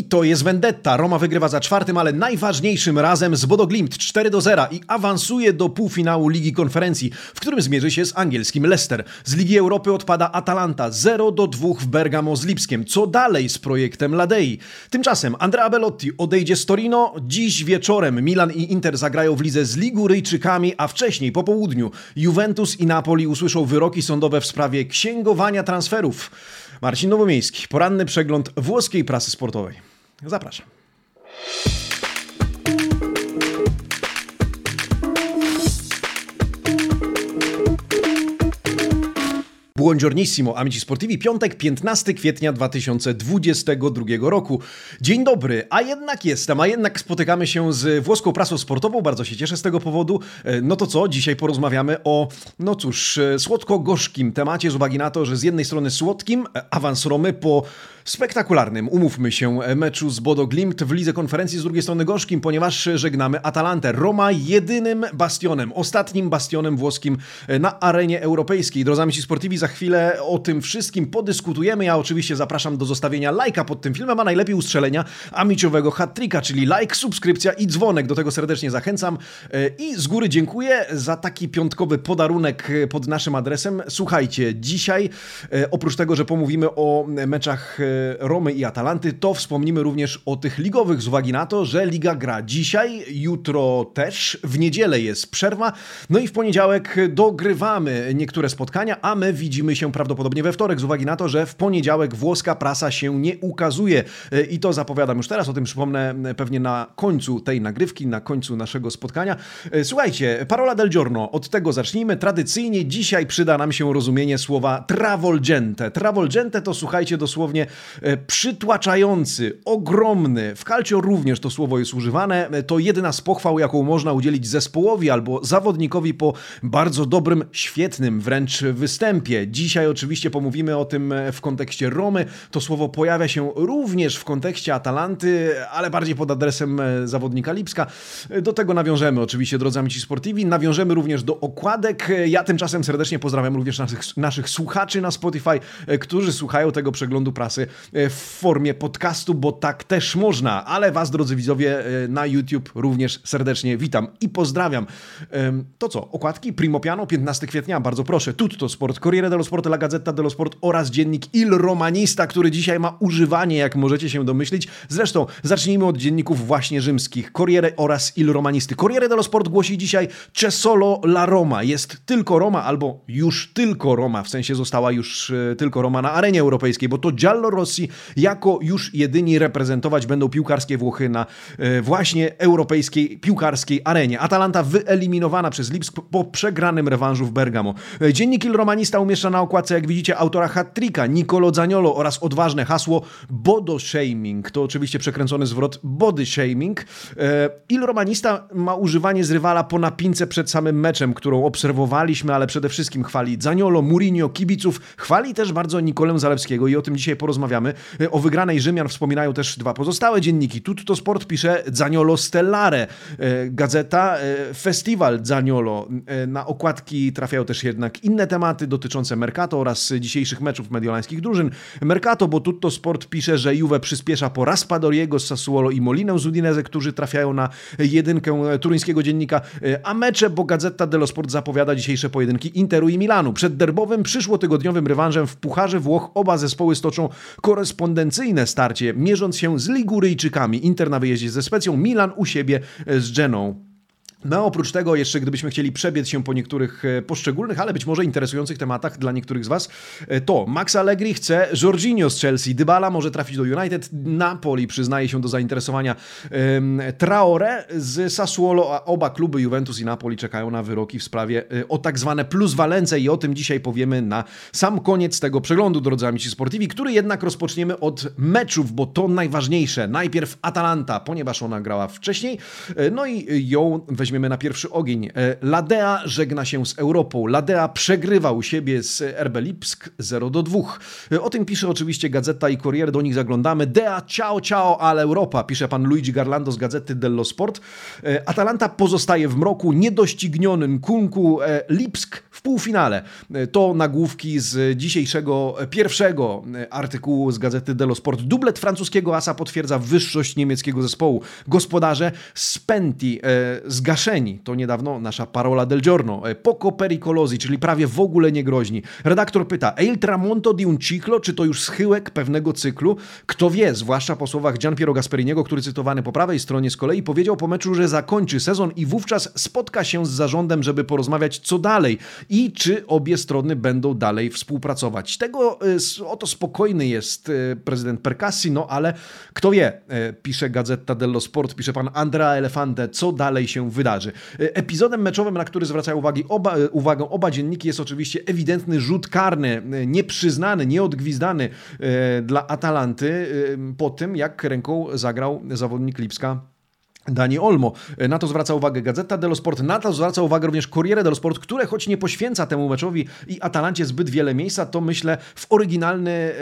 I to jest Vendetta. Roma wygrywa za czwartym, ale najważniejszym razem z Bodo Glimt 4 do 0 i awansuje do półfinału Ligi Konferencji, w którym zmierzy się z angielskim Leicester. Z Ligi Europy odpada Atalanta 0 do 2 w Bergamo z Lipskiem. Co dalej z projektem Ladei? Tymczasem Andrea Bellotti odejdzie z Torino. Dziś wieczorem Milan i Inter zagrają w lidze z Liguryjczykami, a wcześniej po południu Juventus i Napoli usłyszą wyroki sądowe w sprawie księgowania transferów. Marcin Nowomiejski, poranny przegląd włoskiej prasy sportowej. Zapraszam. Buongiornissimo, amici sportivi, piątek 15 kwietnia 2022 roku. Dzień dobry, a jednak jestem, a jednak spotykamy się z włoską prasą sportową, bardzo się cieszę z tego powodu. E, no to co, dzisiaj porozmawiamy o, no cóż, e, słodko-gorzkim temacie z uwagi na to, że z jednej strony słodkim, e, awans Romy po spektakularnym, umówmy się, meczu z Bodo Glimt w lidze konferencji, z drugiej strony gorzkim, ponieważ żegnamy Atalantę. Roma jedynym bastionem, ostatnim bastionem włoskim na arenie europejskiej. Drodzy amici sportivi, za chwilę o tym wszystkim podyskutujemy. Ja oczywiście zapraszam do zostawienia lajka pod tym filmem, a najlepiej ustrzelenia amiciowego hat-tricka, czyli like, subskrypcja i dzwonek. Do tego serdecznie zachęcam. I z góry dziękuję za taki piątkowy podarunek pod naszym adresem. Słuchajcie, dzisiaj oprócz tego, że pomówimy o meczach Romy i Atalanty, to wspomnimy również o tych ligowych z uwagi na to, że liga gra dzisiaj, jutro też, w niedzielę jest przerwa, no i w poniedziałek dogrywamy niektóre spotkania, a my widzimy się prawdopodobnie we wtorek z uwagi na to, że w poniedziałek włoska prasa się nie ukazuje i to zapowiadam już teraz, o tym przypomnę pewnie na końcu tej nagrywki, na końcu naszego spotkania. Słuchajcie, parola del giorno, od tego zacznijmy. Tradycyjnie dzisiaj przyda nam się rozumienie słowa travolgente. Travolgente to słuchajcie dosłownie przytłaczający, ogromny. W calcio również to słowo jest używane. To jedyna z pochwał, jaką można udzielić zespołowi albo zawodnikowi po bardzo dobrym, świetnym wręcz występie. Dzisiaj oczywiście pomówimy o tym w kontekście Romy. To słowo pojawia się również w kontekście Atalanty, ale bardziej pod adresem zawodnika Lipska. Do tego nawiążemy oczywiście, drodzy amici sportivi. Nawiążemy również do okładek. Ja tymczasem serdecznie pozdrawiam również naszych, naszych słuchaczy na Spotify, którzy słuchają tego przeglądu prasy w formie podcastu, bo tak też można. Ale Was, drodzy widzowie, na YouTube również serdecznie witam i pozdrawiam. To co, okładki? Primo Piano, 15 kwietnia, bardzo proszę. Tutto Sport, Corriere dello Sport, La Gazzetta dello Sport oraz dziennik Il Romanista, który dzisiaj ma używanie, jak możecie się domyślić. Zresztą zacznijmy od dzienników właśnie rzymskich, Corriere oraz Il Romanisty. Corriere dello Sport głosi dzisiaj C'è solo la Roma. Jest tylko Roma, albo już tylko Roma, w sensie została już tylko Roma na arenie europejskiej, bo to Giallo Rossi jako już jedyni reprezentować będą piłkarskie Włochy na właśnie europejskiej piłkarskiej arenie. Atalanta wyeliminowana przez Lipsk po przegranym rewanżu w Bergamo. Dziennik Il Romanista umieszcza na okładce, jak widzicie, autora hat-tricka Nicolo Zaniolo oraz odważne hasło Bodo Shaming. To oczywiście przekręcony zwrot body shaming. Il Romanista ma używanie z rywala po napince przed samym meczem, którą obserwowaliśmy, ale przede wszystkim chwali Zaniolo, Mourinho, kibiców. Chwali też bardzo Nikolę Zalewskiego i o tym dzisiaj porozmawiamy. O wygranej Rzymian wspominają też dwa pozostałe dzienniki. Tutto Sport pisze Zaniolo Stellare, gazeta Festival Zaniolo. Na okładki trafiają też jednak inne tematy dotyczące Mercato oraz dzisiejszych meczów mediolańskich drużyn. Mercato, bo Tutto Sport pisze, że Juve przyspiesza po Raspadoriego z Sassuolo i Molinę z Udinese, którzy trafiają na jedynkę turyńskiego dziennika, a mecze, bo Gazeta dello Sport zapowiada dzisiejsze pojedynki Interu i Milanu. Przed derbowym, przyszłotygodniowym rewanżem w Pucharze Włoch oba zespoły stoczą korespondencyjne starcie, mierząc się z Liguryjczykami. Inter na wyjeździe ze Specją, Milan u siebie z Geną. No oprócz tego, jeszcze gdybyśmy chcieli przebiec się po niektórych poszczególnych, ale być może interesujących tematach dla niektórych z Was, to Max Allegri chce Jorginho z Chelsea, Dybala może trafić do United, Napoli przyznaje się do zainteresowania Traore z Sassuolo, a oba kluby Juventus i Napoli czekają na wyroki w sprawie o tak zwane pluswalence i o tym dzisiaj powiemy na sam koniec tego przeglądu, drodzy amici sportivi, który jednak rozpoczniemy od meczów, bo to najważniejsze. Najpierw Atalanta, ponieważ ona grała wcześniej, no i ją weźmiemy weźmiemy na pierwszy ogień. Ladea żegna się z Europą. Ladea przegrywa u siebie z RB Lipsk 0 do 2. O tym pisze oczywiście Gazeta i Corriere, do nich zaglądamy. Dea ciao ciao al Europa, pisze pan Luigi Garlando z Gazety dello Sport. Atalanta pozostaje w mroku, niedościgniony Nkunku Lipsk w półfinale. To nagłówki z dzisiejszego pierwszego artykułu z Gazety dello Sport. Dublet francuskiego asa potwierdza wyższość niemieckiego zespołu. Gospodarze spenti, e, To niedawno nasza parola del giorno. E, poco pericolosi, czyli prawie w ogóle niegroźni. Redaktor pyta, e il tramonto di un ciclo, czy to już schyłek pewnego cyklu? Kto wie, zwłaszcza po słowach Gian Piero Gasperiniego, który cytowany po prawej stronie z kolei powiedział po meczu, że zakończy sezon i wówczas spotka się z zarządem, żeby porozmawiać co dalej i czy obie strony będą dalej współpracować. Tego e, oto spokojny jest e, prezydent Percassi, no ale kto wie, pisze Gazeta dello Sport, pisze pan Andrea Elefante, co dalej się wydarzy. Epizodem meczowym, na który zwracają oba, uwagę oba dzienniki, jest oczywiście ewidentny rzut karny, nieprzyznany, nieodgwizdany dla Atalanty po tym, jak ręką zagrał zawodnik Lipska Dani Olmo. Na to zwraca uwagę Gazeta dello Sport, na to zwraca uwagę również Corriere dello Sport, które choć nie poświęca temu meczowi i Atalancie zbyt wiele miejsca, to myślę w oryginalny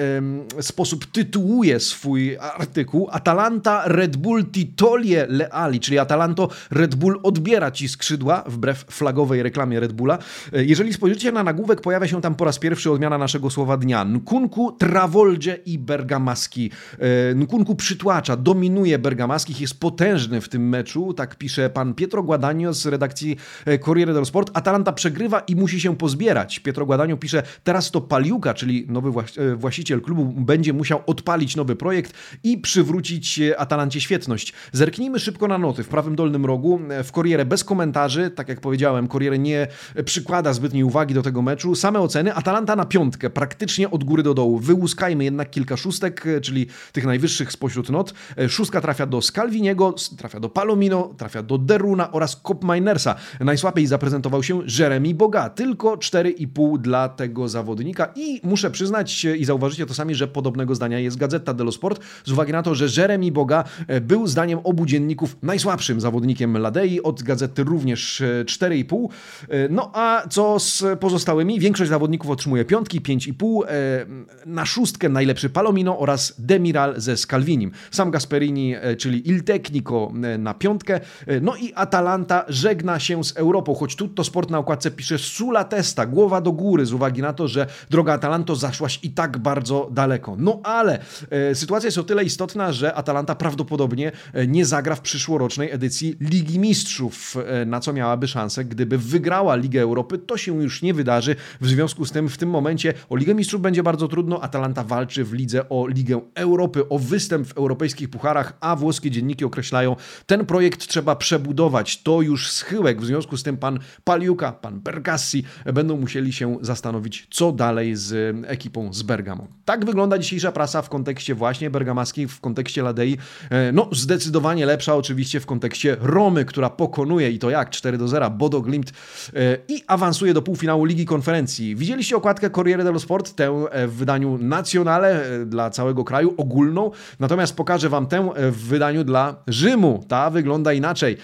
sposób tytułuje swój artykuł Atalanta Red Bull titolie leali, czyli Atalanto Red Bull odbiera ci skrzydła wbrew flagowej reklamie Red Bulla. E, jeżeli spojrzycie na nagłówek, pojawia się tam po raz pierwszy odmiana naszego słowa dnia. Nkunku, Travoldzie i Bergamaski. E, Nkunku przytłacza, dominuje Bergamaskich, jest potężny w w tym meczu, tak pisze pan Pietro Guadagno z redakcji e, Corriere dello Sport. Atalanta przegrywa i musi się pozbierać. Pietro Guadagno pisze, teraz to Paliuka, czyli nowy e, właściciel klubu, będzie musiał odpalić nowy projekt i przywrócić e, Atalancie świetność. Zerknijmy szybko na noty. W prawym dolnym rogu w Corriere bez komentarzy, tak jak powiedziałem, Corriere nie przykłada zbytniej uwagi do tego meczu. Same oceny. Atalanta na piątkę, praktycznie od góry do dołu. Wyłuskajmy jednak kilka szóstek, czyli tych najwyższych spośród not. Szóstka trafia do Scalviniego, trafia trafia do Palomino, trafia do Deruna oraz Kopminersa. Najsłabiej zaprezentował się Jeremy Boga, tylko 4,5 dla tego zawodnika i muszę przyznać i zauważycie to sami, że podobnego zdania jest Gazeta dello Sport z uwagi na to, że Jeremy Boga e, był zdaniem obu dzienników najsłabszym zawodnikiem Ladei, od Gazety również 4,5. E, no a co z pozostałymi? Większość zawodników otrzymuje piątki, 5,5. E, na szóstkę najlepszy Palomino oraz Demiral ze Scalvinim. Sam Gasperini, czyli Il Tecnico na piątkę. No i Atalanta żegna się z Europą, choć Tutto Sport na okładce pisze Sula Testa, głowa do góry z uwagi na to, że droga Atalanto zaszłaś i tak bardzo daleko. No ale e, sytuacja jest o tyle istotna, że Atalanta prawdopodobnie e, nie zagra w przyszłorocznej edycji Ligi Mistrzów, e, na co miałaby szansę, gdyby wygrała Ligę Europy. To się już nie wydarzy. W związku z tym w tym momencie o Ligę Mistrzów będzie bardzo trudno. Atalanta walczy w lidze o Ligę Europy, o występ w europejskich pucharach, a włoskie dzienniki określają ten projekt trzeba przebudować. To już schyłek. W związku z tym pan Paliuka, pan Bergassi będą musieli się zastanowić, co dalej z ekipą z Bergamo. Tak wygląda dzisiejsza prasa w kontekście właśnie bergamaskiej, w kontekście Ladei. E, no, zdecydowanie lepsza oczywiście w kontekście Romy, która pokonuje i to jak 4 do 0 Bodo Glimt e, i awansuje do półfinału Ligi Konferencji. Widzieliście okładkę Corriere dello Sport, tę e, w wydaniu Nacionale dla całego kraju, ogólną, natomiast pokażę Wam tę w wydaniu dla Rzymu ta wygląda inaczej.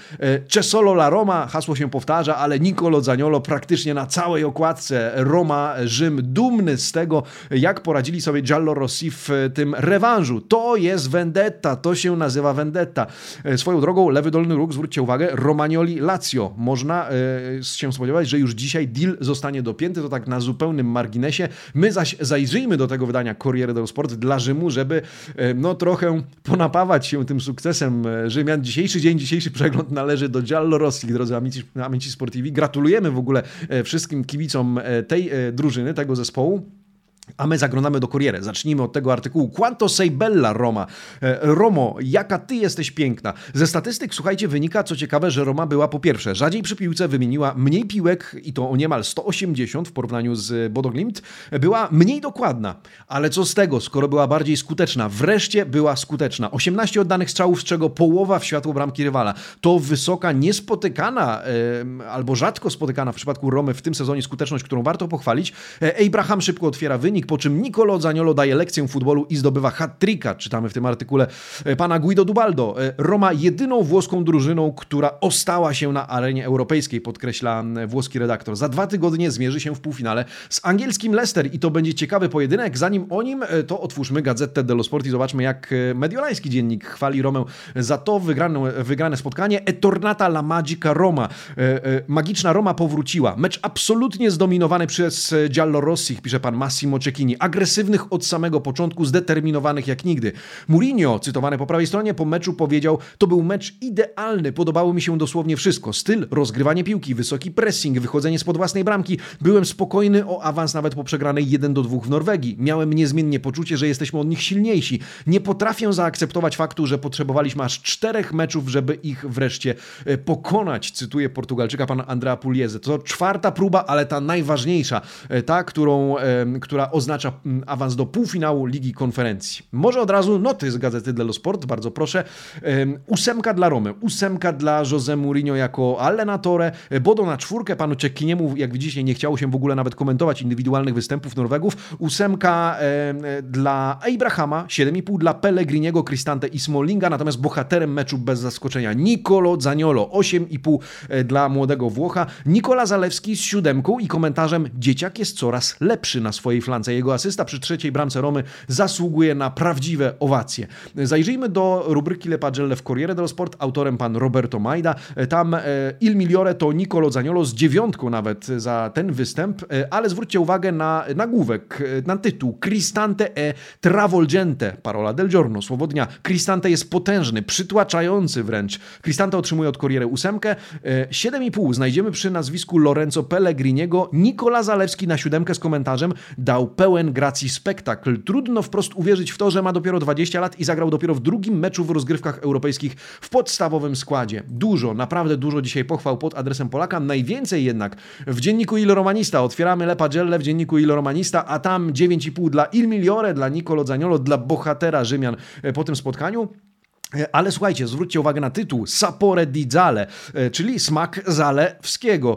Cesolo la Roma, hasło się powtarza, ale Nicolo Zaniolo praktycznie na całej okładce Roma, Rzym, dumny z tego, jak poradzili sobie Giallo Rossi w tym rewanżu. To jest vendetta, to się nazywa vendetta. E, swoją drogą, lewy dolny róg, zwróćcie uwagę, Romagnoli Lazio. Można e, się spodziewać, że już dzisiaj deal zostanie dopięty, to tak na zupełnym marginesie. My zaś zajrzyjmy do tego wydania Corriere dello Sport dla Rzymu, żeby e, no trochę ponapawać się tym sukcesem Rzymian dzisiejszy dzień, dzisiejszy przegląd należy do Giallo Rossi, drodzy amici, amici sportivi. Gratulujemy w ogóle e, wszystkim kibicom e, tej e, drużyny, tego zespołu. A my zaglądamy do Corriere. Zacznijmy od tego artykułu. Quanto sei bella, Roma. E, Romo, jaka ty jesteś piękna. Ze statystyk, słuchajcie, wynika, co ciekawe, że Roma była po pierwsze rzadziej przy piłce, wymieniła mniej piłek i to o niemal 180 w porównaniu z Bodoglimt. Była mniej dokładna. Ale co z tego, skoro była bardziej skuteczna? Wreszcie była skuteczna. 18 oddanych strzałów, z czego połowa w światło bramki rywala. To wysoka, niespotykana albo rzadko spotykana w przypadku Romy w tym sezonie skuteczność, którą warto pochwalić. E, Abraham szybko otwiera wynik wynik, po czym Nicolo Zaniolo daje lekcję futbolu i zdobywa hat-tricka. Czytamy w tym artykule pana Guido Dubaldo. Roma jedyną włoską drużyną, która ostała się na arenie europejskiej, podkreśla włoski redaktor. Za dwa tygodnie zmierzy się w półfinale z angielskim Leicester i to będzie ciekawy pojedynek. Zanim o nim, to otwórzmy Gazetę dello Sport i zobaczmy, jak mediolański dziennik chwali Romę za to wygrane, wygrane spotkanie. Etornata la Magica Roma. Magiczna Roma powróciła. Mecz absolutnie zdominowany przez Giallorossich, pisze pan Massimo Cecchini. Agresywnych od samego początku, zdeterminowanych jak nigdy. Mourinho, cytowany po prawej stronie, po meczu powiedział, to był mecz idealny, podobało mi się dosłownie wszystko. Styl, rozgrywanie piłki, wysoki pressing, wychodzenie spod własnej bramki. Byłem spokojny o awans nawet po przegranej 1 do 2 w Norwegii. Miałem niezmiennie poczucie, że jesteśmy od nich silniejsi. Nie potrafię zaakceptować faktu, że potrzebowaliśmy aż czterech meczów, żeby ich wreszcie e, pokonać. Cytuję Portugalczyka, pana Andrea Pugliese. To czwarta próba, ale ta najważniejsza, e, ta, którą, która oznacza awans do półfinału Ligi Konferencji. Może od razu noty z Gazety dello Sport, bardzo proszę. Ósemka dla Romy, ósemka dla Jose Mourinho jako allenatore, bodo na czwórkę panu Cekiniemu, jak widzicie, nie chciało się w ogóle nawet komentować indywidualnych występów Norwegów. Ósemka dla Abrahama, 7,5 dla Pellegriniego, Cristante i Smallinga, natomiast bohaterem meczu bez zaskoczenia Nicolo Zaniolo, 8,5 e, dla młodego Włocha, Nikola Zalewski z siódemką i komentarzem dzieciak jest coraz lepszy na swojej flance. Jego asysta przy trzeciej bramce Romy zasługuje na prawdziwe owacje. Zajrzyjmy do rubryki Le Pagelle w Corriere dello Sport, autorem pan Roberto Majda. Tam e, Il Migliore to Nicolo Zaniolo z dziewiątką nawet za ten występ, e, ale zwróćcie uwagę na nagłówek, na tytuł Cristante e travolgente, parola del giorno, słowo dnia. Cristante jest potężny, przytłaczający wręcz. Cristante otrzymuje od Corriere ósemkę, 7,5 znajdziemy przy nazwisku Lorenzo Pellegriniego. Nikola Zalewski na siódemkę z komentarzem dał pełen gracji spektakl. Trudno wprost uwierzyć w to, że ma dopiero 20 lat i zagrał dopiero w drugim meczu w rozgrywkach europejskich w podstawowym składzie. Dużo, naprawdę dużo dzisiaj pochwał pod adresem Polaka, najwięcej jednak w dzienniku Il Romanista. Otwieramy Le w dzienniku Il Romanista, a tam 9,5 dla Il Migliore, dla Nicolo Zaniolo, dla bohatera Rzymian po tym spotkaniu. Ale słuchajcie, zwróćcie uwagę na tytuł Sapore di Zale, e, czyli smak zalewskiego.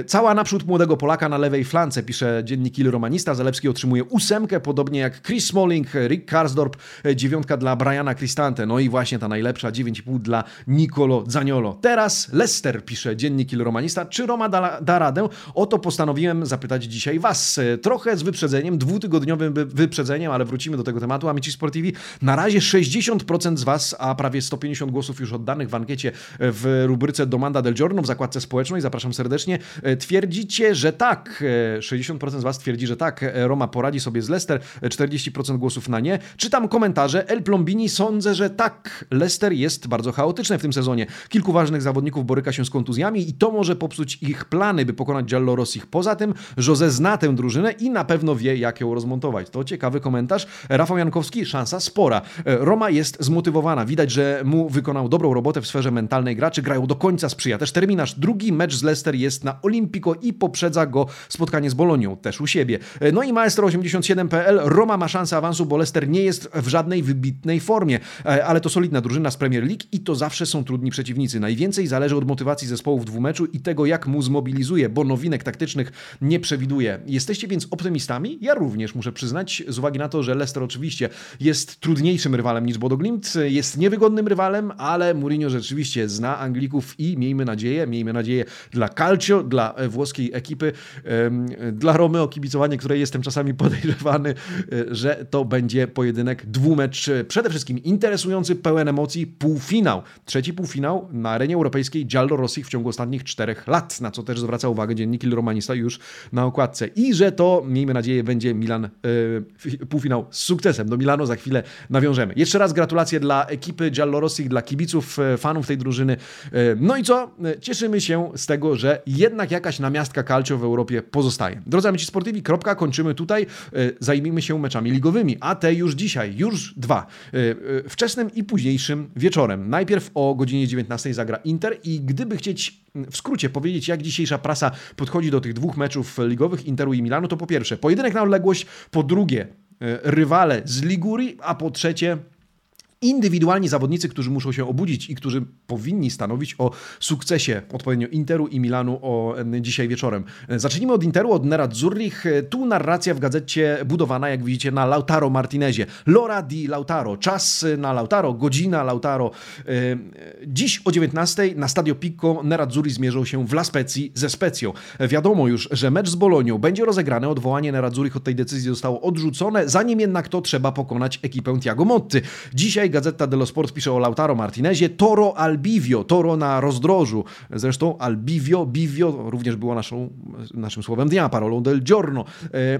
E, cała naprzód młodego Polaka na lewej flance, pisze dziennik Il Romanista. Zalewski otrzymuje ósemkę, podobnie jak Chris Smalling, Rick Karsdorp, e, dziewiątka dla Briana Cristante, no i właśnie ta najlepsza, 9,5 dla Nicolo Zaniolo. Teraz Lester, pisze dziennik Il Romanista. Czy Roma da, da radę? O to postanowiłem zapytać dzisiaj Was. Trochę z wyprzedzeniem, dwutygodniowym wyprzedzeniem, ale wrócimy do tego tematu. Amici Sportivi, na razie 60% z Was, a prawie 150 głosów już oddanych w ankiecie w rubryce Domanda del Giorno w zakładce społecznej, zapraszam serdecznie, e, twierdzicie, że tak. 60% e, z Was twierdzi, że tak. E, Roma poradzi sobie z Leicester, 40% głosów na nie. Czytam komentarze. El Plombini sądzę, że tak. Leicester jest bardzo chaotyczny w tym sezonie. Kilku ważnych zawodników boryka się z kontuzjami i to może popsuć ich plany, by pokonać Giallo Rossich. Poza tym Jose zna tę drużynę i na pewno wie, jak ją rozmontować. To ciekawy komentarz. Rafał Jankowski, szansa spora. Roma jest zmotywowana. Widać, że mu wykonał dobrą robotę w sferze mentalnej. Graczy grają do końca, sprzyja też terminarz. Drugi mecz z Leicester jest na Olimpico i poprzedza go spotkanie z Bolonią, też u siebie. No i Maestro87.pl, Roma ma szansę awansu, bo Leicester nie jest w żadnej wybitnej formie, e, ale to solidna drużyna z Premier League i to zawsze są trudni przeciwnicy. Najwięcej zależy od motywacji zespołu w dwumeczu i tego, jak mu zmobilizuje, bo nowinek taktycznych nie przewiduje. Jesteście więc optymistami? Ja również muszę przyznać, z uwagi na to, że Leicester oczywiście jest trudniejszym rywalem niż Bodo Glimt, jest niewygodnym rywalem, ale Mourinho rzeczywiście zna Anglików i miejmy nadzieję, miejmy nadzieję dla Calcio, dla e, włoskiej ekipy, dla Romy o kibicowanie, której jestem czasami podejrzewany, e, że to będzie pojedynek dwumecz, przede wszystkim interesujący, pełen emocji, półfinał. Trzeci półfinał na arenie europejskiej Giallo Rossi w ciągu ostatnich czterech lat, na co też zwraca uwagę dziennik Il Romanista już na okładce. I że to, miejmy nadzieję, będzie Milan, e, półfinał z sukcesem. Do Milano za chwilę nawiążemy. Jeszcze raz gratulacje dla ekipy Giallorossi, dla kibiców, e, fanów tej drużyny. E, no i co? E, cieszymy się z tego, że jednak jakaś namiastka calcio w Europie pozostaje. Drodzy amici sportivi, kropka, kończymy tutaj. Zajmijmy się meczami ligowymi, a te już dzisiaj, już dwa. Wczesnym i późniejszym wieczorem. Najpierw o godzinie 19 zagra Inter i gdyby chcieć w skrócie powiedzieć, jak dzisiejsza prasa podchodzi do tych dwóch meczów ligowych Interu i Milanu, to po pierwsze pojedynek na odległość, po drugie rywale z Ligurii, a po trzecie indywidualni zawodnicy, którzy muszą się obudzić i którzy powinni stanowić o sukcesie odpowiednio Interu i Milanu o dzisiaj wieczorem. Zacznijmy od Interu, od Nerazzurrich. Tu narracja w gazecie budowana, jak widzicie, na Lautaro Martinezie. Lora di Lautaro. Czas na Lautaro, godzina Lautaro. Dziś o 19 na Stadio Picco Nerazzurri zmierzą się w La Spezii ze Specją. Wiadomo już, że mecz z Bolonią będzie rozegrany. Odwołanie Nerazzurich od tej decyzji zostało odrzucone. Zanim jednak to trzeba pokonać ekipę Tiago Motti. Dzisiaj Gazeta dello Sport pisze o Lautaro Martinezie, Toro Albivio, Toro na rozdrożu. Zresztą Albivio, Bivio również było naszą, naszym słowem dnia, parolą del giorno.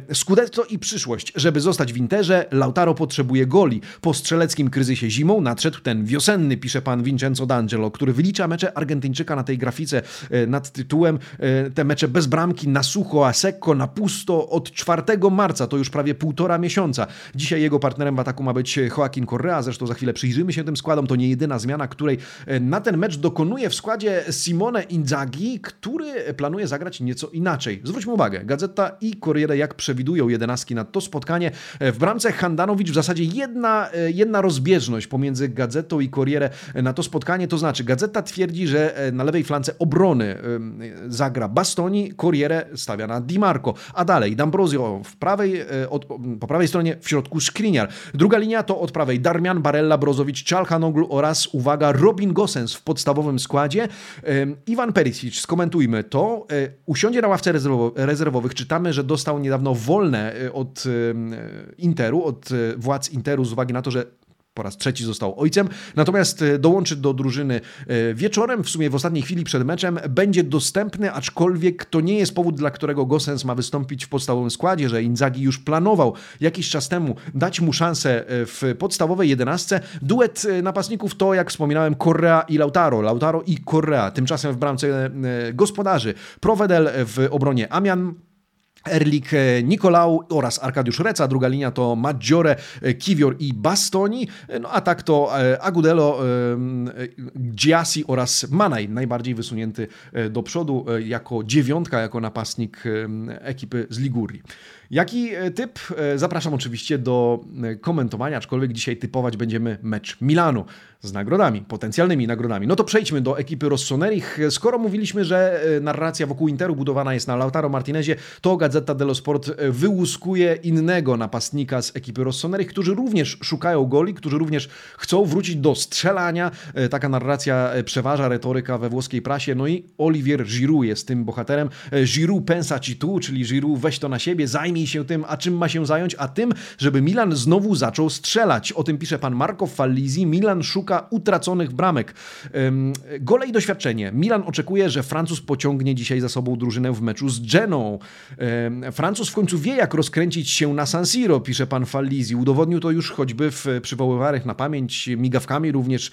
E, Scudetto i przyszłość. Żeby zostać w Interze, Lautaro potrzebuje goli. Po strzeleckim kryzysie zimą nadszedł ten wiosenny, pisze pan Vincenzo D'Angelo, który wylicza mecze Argentyńczyka na tej grafice e, nad tytułem e, te mecze bez bramki, na sucho, a secco, na pusto od 4 marca, to już prawie półtora miesiąca. Dzisiaj jego partnerem w ataku ma być Joaquin Correa, zresztą za chwilę przyjrzymy się tym składom. To nie jedyna zmiana, której e, na ten mecz dokonuje w składzie Simone Inzaghi, który planuje zagrać nieco inaczej. Zwróćmy uwagę, Gazeta i Corriere jak przewidują jedenastki na to spotkanie. E, w bramce Handanowicz w zasadzie jedna, e, jedna rozbieżność pomiędzy Gazetą i Corriere na to spotkanie, to znaczy Gazeta twierdzi, że na lewej flance obrony zagra Bastoni, Corriere stawia na Di Marco, a dalej D'Ambrosio w prawej, od, po prawej stronie w środku Skriniar. Druga linia to od prawej Darmian, Barella, Brozowicz, Czalhanoglu oraz, uwaga, Robin Gosens w podstawowym składzie. Iwan Perisic, skomentujmy to. E, usiądzie na ławce rezerwowych. Czytamy, że dostał niedawno wolne e, od Interu, od e, władz Interu z uwagi na to, że po raz trzeci został ojcem, natomiast e, dołączy do drużyny e, wieczorem, w sumie w ostatniej chwili przed meczem, będzie dostępny, aczkolwiek to nie jest powód, dla którego Gosens ma wystąpić w podstawowym składzie, że Inzaghi już planował jakiś czas temu dać mu szansę e, w podstawowej jedenastce. Duet napastników to, jak wspominałem, Correa i Lautaro. Lautaro i Correa. Tymczasem w bramce gospodarzy Provedel w obronie Amian, Erlik e, Nikolau oraz Arkadiusz Reca. Druga linia to Maggiore, e, Kiwior i Bastoni. E, no a tak to Agudelo, Giassi oraz Manaj, najbardziej wysunięty do przodu jako dziewiątka, jako napastnik ekipy z Ligurii. Jaki typ? Zapraszam oczywiście do komentowania, aczkolwiek dzisiaj typować będziemy mecz Milanu z nagrodami, potencjalnymi nagrodami. No to przejdźmy do ekipy Rossonerich. Skoro mówiliśmy, że narracja wokół Interu budowana jest na Lautaro Martinezie, to Gazeta dello Sport e, wyłuskuje innego napastnika z ekipy Rossonerich, którzy również szukają goli, którzy również chcą wrócić do strzelania. E, taka narracja e, przeważa, retoryka we włoskiej prasie. No i Olivier Giroud jest tym bohaterem. Giroud pensa ci tu, czyli Giroud weź to na siebie, zajmij się tym, a czym ma się zająć? A tym, żeby Milan znowu zaczął strzelać. O tym pisze pan Marco Fallisi. Milan szuka utraconych bramek. Gole i doświadczenie. Milan oczekuje, że Francuz pociągnie dzisiaj za sobą drużynę w meczu z Geną. Francuz w końcu wie, jak rozkręcić się na San Siro, pisze pan Fallisi. Udowodnił to już choćby w przywoływanych na pamięć migawkami również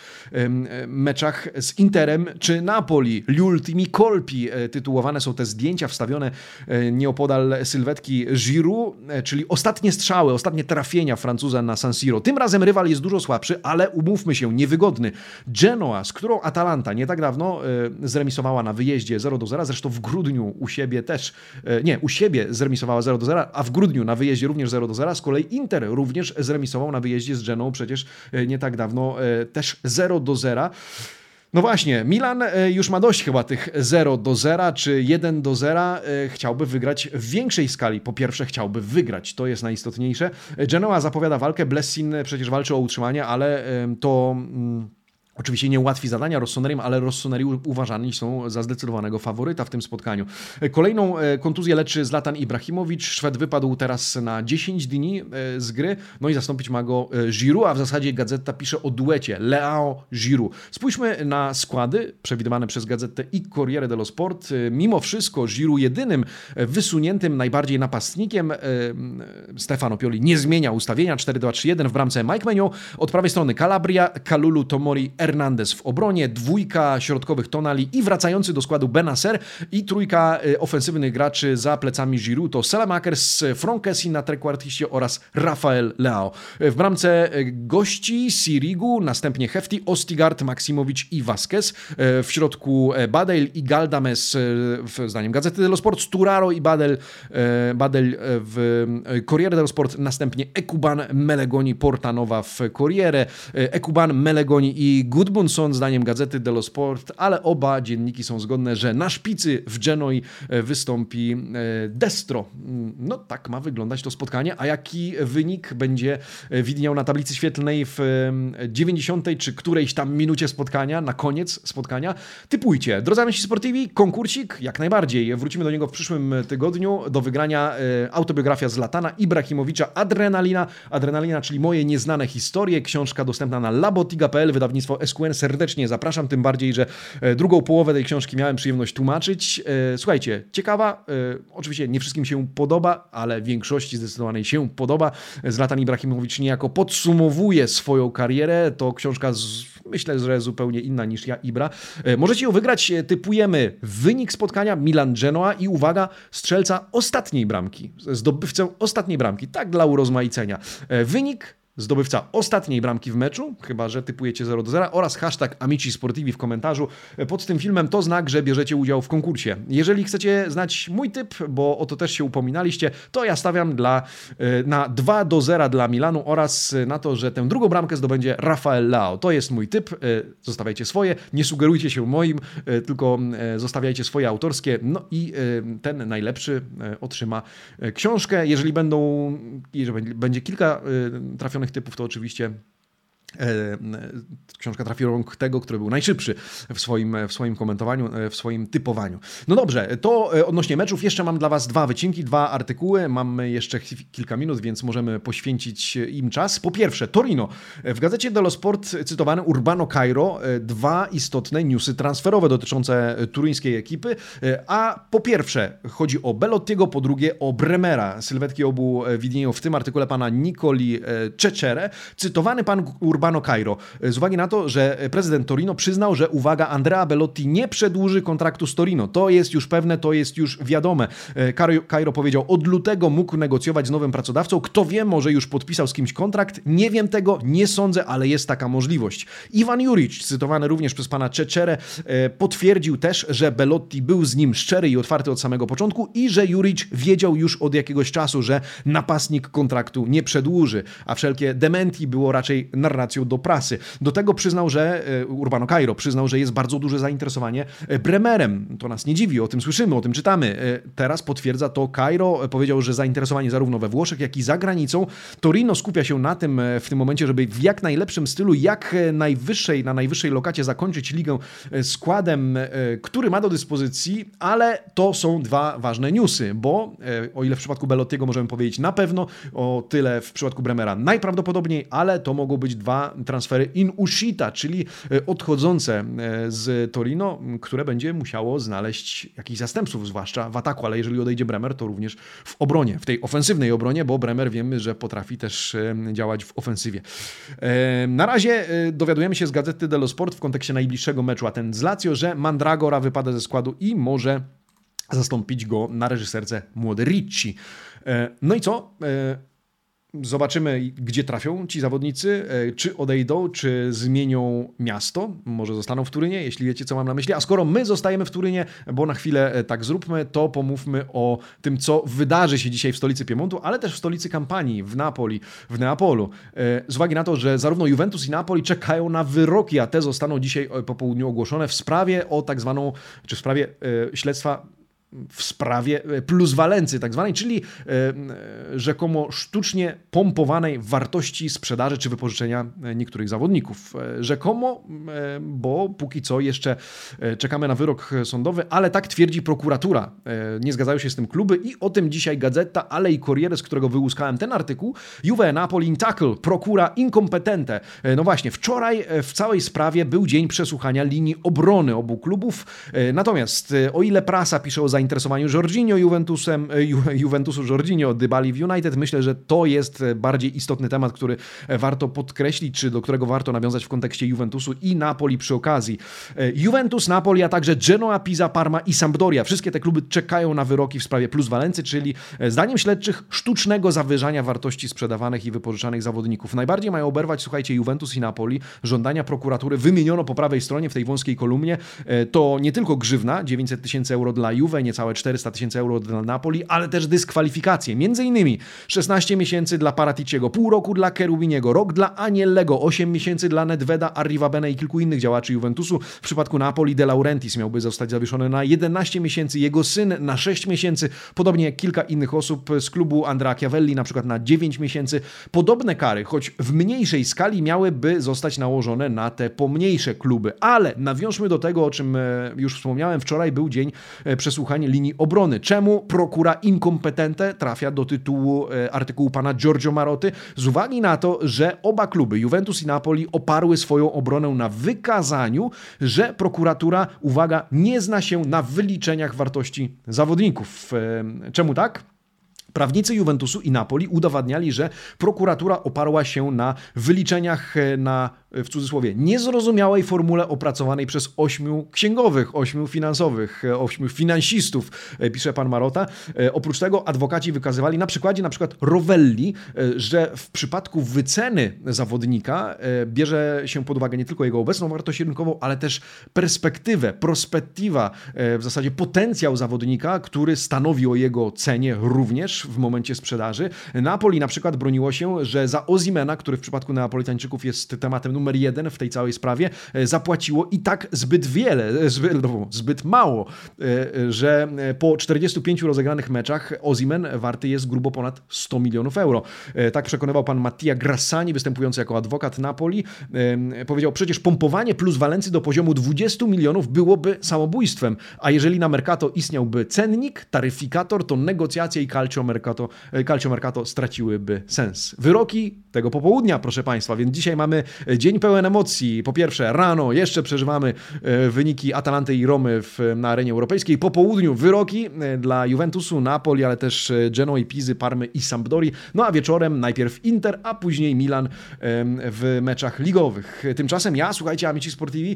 meczach z Interem czy Napoli. Gli ultimi colpi e, tytułowane są te zdjęcia wstawione e, nieopodal sylwetki Giroud, e, czyli ostatnie strzały, ostatnie trafienia Francuza na San Siro. Tym razem rywal jest dużo słabszy, ale umówmy się, niewygodny. Genoa, z którą Atalanta nie tak dawno zremisowała na wyjeździe 0 do 0, zresztą w grudniu u siebie też, nie, u siebie zremisowała 0 do 0, a w grudniu na wyjeździe również 0 do 0. Z kolei Inter również zremisował na wyjeździe z Geną przecież e, nie tak dawno e, też 0 do 0. No właśnie, Milan e, już ma dość chyba tych 0 do 0 czy 1 do 0. Chciałby wygrać w większej skali. Po pierwsze, chciałby wygrać, to jest najistotniejsze. Genoa zapowiada walkę, Blessin przecież walczy o utrzymanie, ale to. Oczywiście nie ułatwi zadania Rossonerium, ale Rossoneri uważani są za zdecydowanego faworyta w tym spotkaniu. Kolejną e, kontuzję leczy Zlatan Ibrahimowicz. Szwed wypadł teraz na 10 dni e, z gry, no i zastąpić ma go e, Giroud, a w zasadzie Gazeta pisze o duecie Leao Giroud. Spójrzmy na składy przewidywane przez Gazetę i Corriere dello Sport. Mimo wszystko Giroud jedynym wysuniętym najbardziej napastnikiem Stefano Pioli nie zmienia ustawienia 4-2-3-1 w bramce Mike Menio. Od prawej strony Calabria, Kalulu, Tomori, Hernandez w obronie, dwójka środkowych Tonali i wracający do składu Benacer i trójka ofensywnych graczy za plecami Giroud to Selemakers, Frankesi na trekwartiście oraz Rafael Leao. W bramce gości Sirigu, następnie Hefti, Ostigard, Maksimowicz i Vasquez. W środku Badel i Galdames, zdaniem Gazety dello Sport, Sturaro i Badel, Badel w Corriere dello Sport, następnie Ekuban, Melegoni, Portanowa w Corriere, Ekuban, Melegoni i Gudmundsson, zdaniem Gazety dello Sport, ale oba dzienniki są zgodne, że na szpicy w Genoi wystąpi Destro. No tak ma wyglądać to spotkanie, a jaki wynik będzie widniał na tablicy świetlnej w 90 czy którejś tam minucie spotkania, na koniec spotkania, typujcie. Drodzy amici sportivi, konkursik jak najbardziej. Wrócimy do niego w przyszłym tygodniu. Do wygrania autobiografia z Latana Ibrahimowicza Adrenalina. Adrenalina, czyli moje nieznane historie. Książka dostępna na labotiga.pl, wydawnictwo SQN. Serdecznie zapraszam, tym bardziej, że drugą połowę tej książki miałem przyjemność tłumaczyć. Słuchajcie, ciekawa, oczywiście nie wszystkim się podoba, ale większości zdecydowanej się podoba. Zlatan Ibrahimowicz niejako podsumowuje swoją karierę. To książka z, myślę, że zupełnie inna niż ja Ibra. Możecie ją wygrać, typujemy wynik spotkania Milan-Genoa i uwaga, strzelca ostatniej bramki, zdobywcę ostatniej bramki, tak dla urozmaicenia. Wynik zdobywca ostatniej bramki w meczu, chyba że typujecie 0 do 0 oraz hashtag Amici Sportivi w komentarzu pod tym filmem to znak, że bierzecie udział w konkursie. Jeżeli chcecie znać mój typ, bo o to też się upominaliście, to ja stawiam dla, na 2 do 0 dla Milanu oraz na to, że tę drugą bramkę zdobędzie Rafael Lao. To jest mój typ. Zostawiajcie swoje, nie sugerujcie się moim, tylko zostawiajcie swoje autorskie. No i ten najlepszy otrzyma książkę. Jeżeli będą, jeżeli będzie kilka trafionych typów, to oczywiście książka trafi rąk tego, który był najszybszy w swoim, w swoim komentowaniu, w swoim typowaniu. No dobrze, to odnośnie meczów. Jeszcze mam dla Was dwa wycinki, dwa artykuły. Mamy jeszcze kilka minut, więc możemy poświęcić im czas. Po pierwsze, Torino. W gazecie dello Sport cytowany Urbano Cairo dwa istotne newsy transferowe dotyczące turyńskiej ekipy. A po pierwsze chodzi o Belottiego, po drugie o Bremera. Sylwetki obu widnieją w tym artykule pana Nicoli Cecere. Cytowany pan Urbano Urbano Cairo. Z uwagi na to, że prezydent Torino przyznał, że uwaga, Andrea Bellotti nie przedłuży kontraktu z Torino. To jest już pewne, to jest już wiadome. Cairo powiedział, od lutego mógł negocjować z nowym pracodawcą. Kto wie, może już podpisał z kimś kontrakt. Nie wiem tego, nie sądzę, ale jest taka możliwość. Iwan Juric, cytowany również przez pana Czeczere, potwierdził też, że Bellotti był z nim szczery i otwarty od samego początku i że Juric wiedział już od jakiegoś czasu, że napastnik kontraktu nie przedłuży, a wszelkie dementi było raczej do prasy. Do tego przyznał, że e, Urbano Cairo przyznał, że jest bardzo duże zainteresowanie e, Bremerem. To nas nie dziwi, o tym słyszymy, o tym czytamy. E, teraz potwierdza to Cairo. Powiedział, że zainteresowanie zarówno we Włoszech, jak i za granicą. Torino skupia się na tym w tym momencie, żeby w jak najlepszym stylu, jak najwyższej, na najwyższej lokacie zakończyć ligę składem, który ma do dyspozycji, ale to są dwa ważne newsy, bo o ile w przypadku Belottiego możemy powiedzieć na pewno, o tyle w przypadku Bremera najprawdopodobniej, ale to mogą być dwa transfery in uscita, czyli e, odchodzące e, z Torino, które będzie musiało znaleźć jakichś zastępców, zwłaszcza w ataku, ale jeżeli odejdzie Bremer, to również w obronie, w tej ofensywnej obronie, bo Bremer wiemy, że potrafi też e, działać w ofensywie. Na razie dowiadujemy się z Gazety dello Sport w kontekście najbliższego meczu a ten z Lazio, że Mandragora wypada ze składu i może zastąpić go na reżyserce młody Ricci. No i co? Zobaczymy, gdzie trafią ci zawodnicy, e, czy odejdą, czy zmienią miasto. Może zostaną w Turynie, jeśli wiecie, co mam na myśli. A skoro my zostajemy w Turynie, bo na chwilę e, tak zróbmy, to pomówmy o tym, co wydarzy się dzisiaj w stolicy Piemontu, ale też w stolicy kampanii, w Napoli, w Neapolu. E, z uwagi na to, że zarówno Juventus i Napoli czekają na wyroki, a te zostaną dzisiaj po południu ogłoszone w sprawie o tak zwaną, czy w sprawie śledztwa w sprawie e, pluswalency tak zwanej, czyli e, e, rzekomo sztucznie pompowanej wartości sprzedaży czy wypożyczenia niektórych zawodników. Rzekomo, bo póki co jeszcze czekamy na wyrok sądowy, ale tak twierdzi prokuratura. Nie zgadzają się z tym kluby i o tym dzisiaj Gazeta, ale i Corriere, z którego wyłuskałem ten artykuł. Juve Napoli in tackle, prokura incompetente. No właśnie, wczoraj w całej sprawie był dzień przesłuchania linii obrony obu klubów. Natomiast o ile prasa pisze o zainteresowaniu Jorginho Juventusem, e, Ju, Juventusu Jorginho Dybali w United. Myślę, że to jest bardziej istotny temat, który warto podkreślić, czy do którego warto nawiązać w kontekście Juventusu i Napoli przy okazji. Juventus, Napoli, a także Genoa, Pisa, Parma i Sampdoria. Wszystkie te kluby czekają na wyroki w sprawie pluswalency, czyli zdaniem śledczych sztucznego zawyżania wartości sprzedawanych i wypożyczanych zawodników. Najbardziej mają oberwać, słuchajcie, Juventus i Napoli. Żądania prokuratury wymieniono po prawej stronie w tej wąskiej kolumnie. To nie tylko grzywna, 900 tysięcy euro dla Juve, niecałe 400 tysięcy euro dla Napoli, ale też dyskwalifikacje. Między innymi 16 miesięcy dla Paraticiego, pół roku dla Kerubiniego, rok dla Aniellego, 8 miesięcy dla Nedveda, Arrivabene i kilku innych działaczy Juventusu. W przypadku Napoli De Laurentiis miałby zostać zawieszony na 11 miesięcy, jego syn na 6 miesięcy, podobnie jak kilka innych osób z klubu Andrea Chiavelli, na przykład na 9 miesięcy. Podobne kary, choć w mniejszej skali, miałyby zostać nałożone na te pomniejsze kluby. Ale nawiążmy do tego, o czym e, już wspomniałem, wczoraj był dzień e, linii obrony. Czemu prokura inkompetente trafia do tytułu e, artykułu pana Giorgio Maroty? Z uwagi na to, że oba kluby, Juventus i Napoli, oparły swoją obronę na wykazaniu, że prokuratura, uwaga, nie zna się na wyliczeniach wartości zawodników. Czemu tak? Prawnicy Juventusu i Napoli udowadniali, że prokuratura oparła się na wyliczeniach na w cudzysłowie, niezrozumiałej formule opracowanej przez ośmiu księgowych, ośmiu finansowych, ośmiu finansistów, e, pisze pan Marota. E, oprócz tego adwokaci wykazywali na przykładzie na przykład Rovelli, e, że w przypadku wyceny zawodnika bierze się pod uwagę nie tylko jego obecną wartość rynkową, ale też perspektywę, prospektywa, w zasadzie potencjał zawodnika, który stanowi o jego cenie również w momencie sprzedaży. Napoli na przykład broniło się, że za Ozimena, który w przypadku Neapolitańczyków jest tematem numer jeden w tej całej sprawie, e, zapłaciło i tak zbyt wiele, e, zbyt, no, zbyt mało, e, że po 45 rozegranych meczach Ozimen warty jest grubo ponad 100 milionów euro. Tak przekonywał pan Mattia Grassani, występujący jako adwokat Napoli. Powiedział, przecież pompowanie plus walency do poziomu 20 milionów byłoby samobójstwem, a jeżeli na Mercato istniałby cennik, taryfikator, to negocjacje i calcio mercato, calcio mercato straciłyby sens. Wyroki tego popołudnia, proszę państwa, więc dzisiaj mamy dzień Dzień pełen emocji. Po pierwsze, rano jeszcze przeżywamy e, wyniki Atalanty i Romy w, na arenie europejskiej. Po południu wyroki e, dla Juventusu, Napoli, ale też e, Genoa, Pizy, Parmy i Sampdori. No a wieczorem najpierw Inter, a później Milan w meczach ligowych. Tymczasem ja, słuchajcie, Amici Sportivi,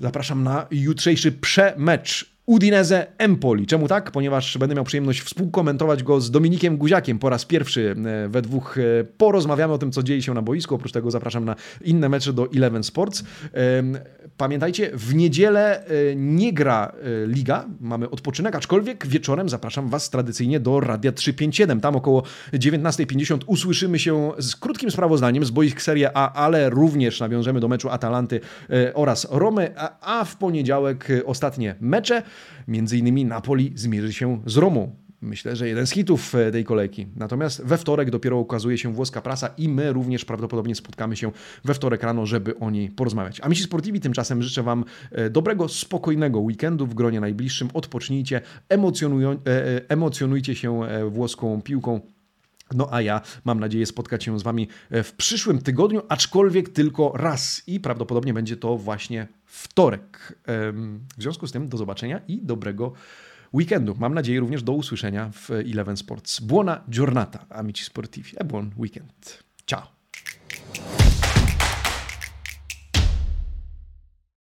zapraszam na jutrzejszy przemecz Udinese Empoli. Czemu tak? Ponieważ będę miał przyjemność współkomentować go z Dominikiem Guziakiem po raz pierwszy e, we dwóch. E, porozmawiamy o tym, co dzieje się na boisku. Oprócz tego zapraszam na inne mecze do Eleven Sports. Pamiętajcie, w niedzielę e, nie gra liga, mamy odpoczynek, aczkolwiek wieczorem zapraszam Was tradycyjnie do Radia 357. Tam około 19.50 usłyszymy się z krótkim sprawozdaniem z boisk Serie A, ale również nawiążemy do meczu Atalanty oraz Romy, a w poniedziałek ostatnie mecze. Między innymi Napoli zmierzy się z Romą. Myślę, że jeden z hitów e, tej kolejki. Natomiast we wtorek dopiero ukazuje się włoska prasa i my również prawdopodobnie spotkamy się we wtorek rano, żeby o niej porozmawiać. A Amici Sportivi tymczasem życzę Wam e, dobrego, spokojnego weekendu w gronie najbliższym. Odpocznijcie, e, emocjonujcie się włoską piłką. No a ja mam nadzieję spotkać się z Wami w przyszłym tygodniu, aczkolwiek tylko raz i prawdopodobnie będzie to właśnie wtorek. W związku z tym do zobaczenia i dobrego weekendu. Mam nadzieję również do usłyszenia w Eleven Sports. Buona giornata, amici sportivi, e buon weekend. Ciao.